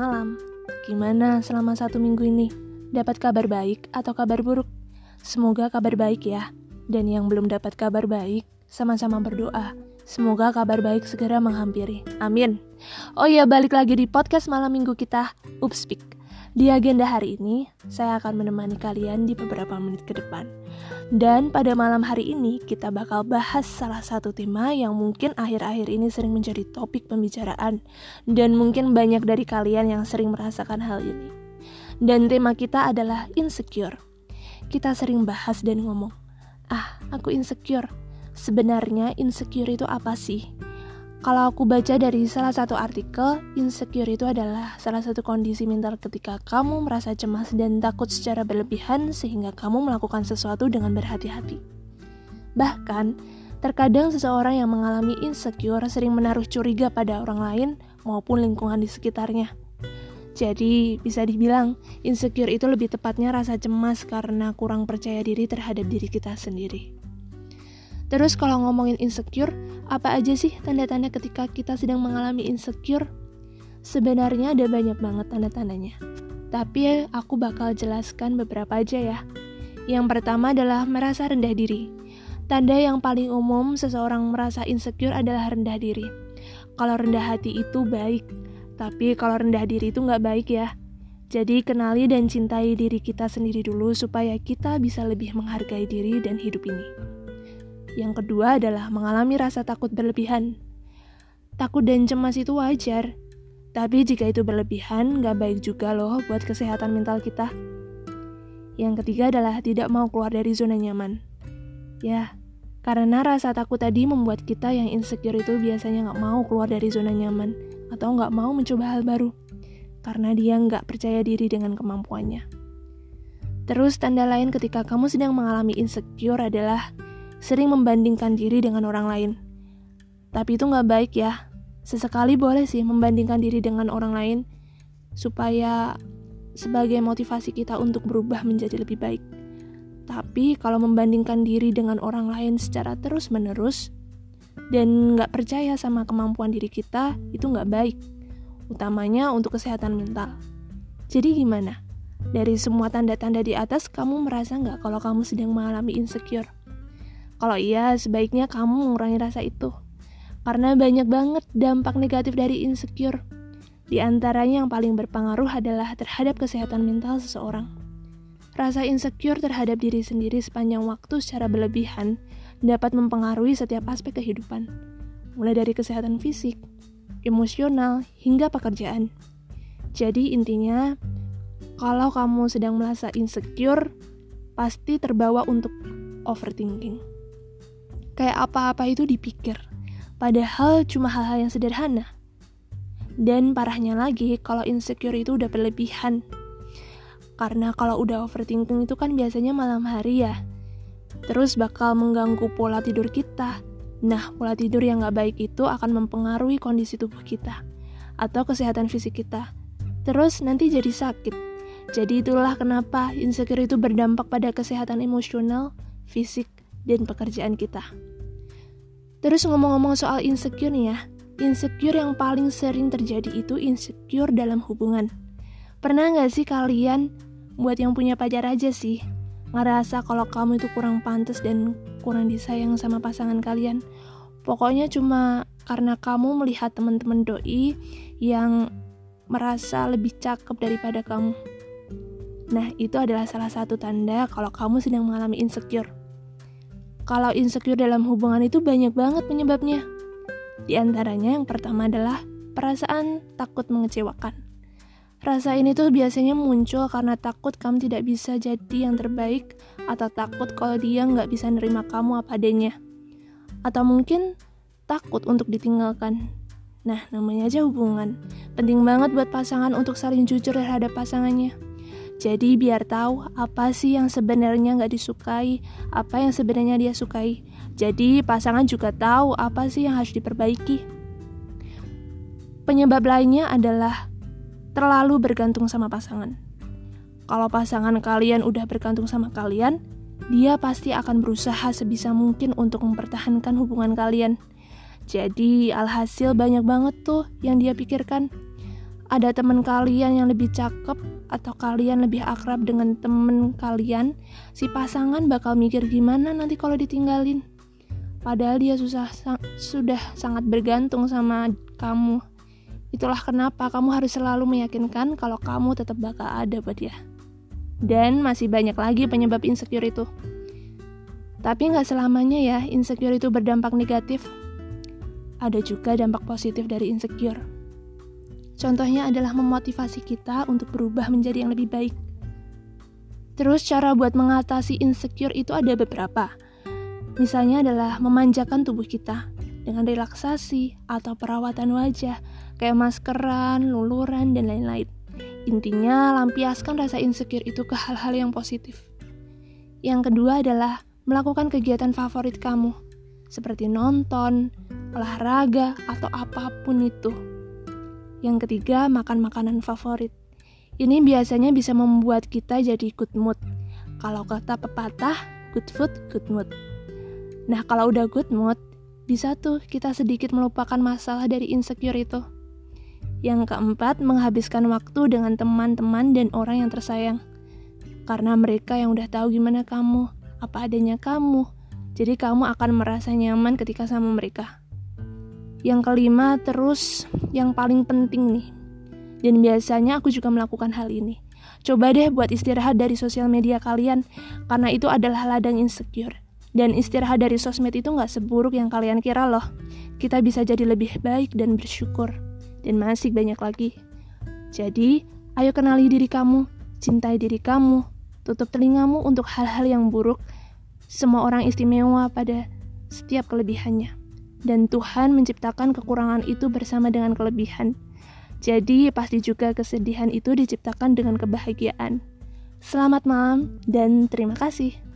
malam. Gimana selama satu minggu ini? Dapat kabar baik atau kabar buruk? Semoga kabar baik ya. Dan yang belum dapat kabar baik, sama-sama berdoa. Semoga kabar baik segera menghampiri. Amin. Oh iya, balik lagi di podcast malam minggu kita, Upspeak. Di agenda hari ini, saya akan menemani kalian di beberapa menit ke depan. Dan pada malam hari ini, kita bakal bahas salah satu tema yang mungkin akhir-akhir ini sering menjadi topik pembicaraan, dan mungkin banyak dari kalian yang sering merasakan hal ini. Dan tema kita adalah insecure. Kita sering bahas dan ngomong, "Ah, aku insecure." Sebenarnya insecure itu apa sih? Kalau aku baca dari salah satu artikel, insecure itu adalah salah satu kondisi mental ketika kamu merasa cemas dan takut secara berlebihan sehingga kamu melakukan sesuatu dengan berhati-hati. Bahkan, terkadang seseorang yang mengalami insecure sering menaruh curiga pada orang lain maupun lingkungan di sekitarnya. Jadi, bisa dibilang insecure itu lebih tepatnya rasa cemas karena kurang percaya diri terhadap diri kita sendiri. Terus kalau ngomongin insecure, apa aja sih tanda-tanda ketika kita sedang mengalami insecure? Sebenarnya ada banyak banget tanda-tandanya. Tapi aku bakal jelaskan beberapa aja ya. Yang pertama adalah merasa rendah diri. Tanda yang paling umum seseorang merasa insecure adalah rendah diri. Kalau rendah hati itu baik, tapi kalau rendah diri itu nggak baik ya. Jadi kenali dan cintai diri kita sendiri dulu supaya kita bisa lebih menghargai diri dan hidup ini. Yang kedua adalah mengalami rasa takut berlebihan. Takut dan cemas itu wajar, tapi jika itu berlebihan, gak baik juga loh buat kesehatan mental kita. Yang ketiga adalah tidak mau keluar dari zona nyaman. Ya, karena rasa takut tadi membuat kita yang insecure itu biasanya gak mau keluar dari zona nyaman atau gak mau mencoba hal baru karena dia gak percaya diri dengan kemampuannya. Terus tanda lain ketika kamu sedang mengalami insecure adalah sering membandingkan diri dengan orang lain. Tapi itu nggak baik ya. Sesekali boleh sih membandingkan diri dengan orang lain supaya sebagai motivasi kita untuk berubah menjadi lebih baik. Tapi kalau membandingkan diri dengan orang lain secara terus-menerus dan nggak percaya sama kemampuan diri kita, itu nggak baik. Utamanya untuk kesehatan mental. Jadi gimana? Dari semua tanda-tanda di atas, kamu merasa nggak kalau kamu sedang mengalami insecure? Kalau iya, sebaiknya kamu mengurangi rasa itu. Karena banyak banget dampak negatif dari insecure. Di antaranya yang paling berpengaruh adalah terhadap kesehatan mental seseorang. Rasa insecure terhadap diri sendiri sepanjang waktu secara berlebihan dapat mempengaruhi setiap aspek kehidupan, mulai dari kesehatan fisik, emosional, hingga pekerjaan. Jadi intinya, kalau kamu sedang merasa insecure, pasti terbawa untuk overthinking kayak apa-apa itu dipikir. Padahal cuma hal-hal yang sederhana. Dan parahnya lagi, kalau insecure itu udah berlebihan. Karena kalau udah overthinking itu kan biasanya malam hari ya. Terus bakal mengganggu pola tidur kita. Nah, pola tidur yang gak baik itu akan mempengaruhi kondisi tubuh kita. Atau kesehatan fisik kita. Terus nanti jadi sakit. Jadi itulah kenapa insecure itu berdampak pada kesehatan emosional, fisik, dan pekerjaan kita. Terus ngomong-ngomong soal insecure nih ya, insecure yang paling sering terjadi itu insecure dalam hubungan. Pernah nggak sih kalian, buat yang punya pacar aja sih, ngerasa kalau kamu itu kurang pantas dan kurang disayang sama pasangan kalian? Pokoknya cuma karena kamu melihat teman-teman doi yang merasa lebih cakep daripada kamu. Nah, itu adalah salah satu tanda kalau kamu sedang mengalami insecure. Kalau insecure dalam hubungan itu banyak banget penyebabnya. Di antaranya yang pertama adalah perasaan takut mengecewakan. Rasa ini tuh biasanya muncul karena takut kamu tidak bisa jadi yang terbaik atau takut kalau dia nggak bisa nerima kamu apa adanya. Atau mungkin takut untuk ditinggalkan. Nah, namanya aja hubungan. Penting banget buat pasangan untuk saling jujur terhadap pasangannya. Jadi biar tahu apa sih yang sebenarnya nggak disukai, apa yang sebenarnya dia sukai. Jadi pasangan juga tahu apa sih yang harus diperbaiki. Penyebab lainnya adalah terlalu bergantung sama pasangan. Kalau pasangan kalian udah bergantung sama kalian, dia pasti akan berusaha sebisa mungkin untuk mempertahankan hubungan kalian. Jadi alhasil banyak banget tuh yang dia pikirkan ada teman kalian yang lebih cakep atau kalian lebih akrab dengan temen kalian, si pasangan bakal mikir gimana nanti kalau ditinggalin. Padahal dia susah sudah sangat bergantung sama kamu. Itulah kenapa kamu harus selalu meyakinkan kalau kamu tetap bakal ada buat dia. Dan masih banyak lagi penyebab insecure itu. Tapi nggak selamanya ya insecure itu berdampak negatif. Ada juga dampak positif dari insecure. Contohnya adalah memotivasi kita untuk berubah menjadi yang lebih baik. Terus cara buat mengatasi insecure itu ada beberapa. Misalnya adalah memanjakan tubuh kita dengan relaksasi atau perawatan wajah kayak maskeran, luluran, dan lain-lain. Intinya, lampiaskan rasa insecure itu ke hal-hal yang positif. Yang kedua adalah melakukan kegiatan favorit kamu, seperti nonton, olahraga, atau apa pun itu. Yang ketiga, makan makanan favorit. Ini biasanya bisa membuat kita jadi good mood. Kalau kata pepatah, good food, good mood. Nah, kalau udah good mood, bisa tuh kita sedikit melupakan masalah dari insecure itu. Yang keempat, menghabiskan waktu dengan teman-teman dan orang yang tersayang. Karena mereka yang udah tahu gimana kamu, apa adanya kamu, jadi kamu akan merasa nyaman ketika sama mereka. Yang kelima, terus yang paling penting nih. Dan biasanya aku juga melakukan hal ini. Coba deh buat istirahat dari sosial media kalian, karena itu adalah ladang insecure. Dan istirahat dari sosmed itu nggak seburuk yang kalian kira loh. Kita bisa jadi lebih baik dan bersyukur. Dan masih banyak lagi. Jadi, ayo kenali diri kamu, cintai diri kamu, tutup telingamu untuk hal-hal yang buruk. Semua orang istimewa pada setiap kelebihannya dan Tuhan menciptakan kekurangan itu bersama dengan kelebihan. Jadi, pasti juga kesedihan itu diciptakan dengan kebahagiaan. Selamat malam dan terima kasih.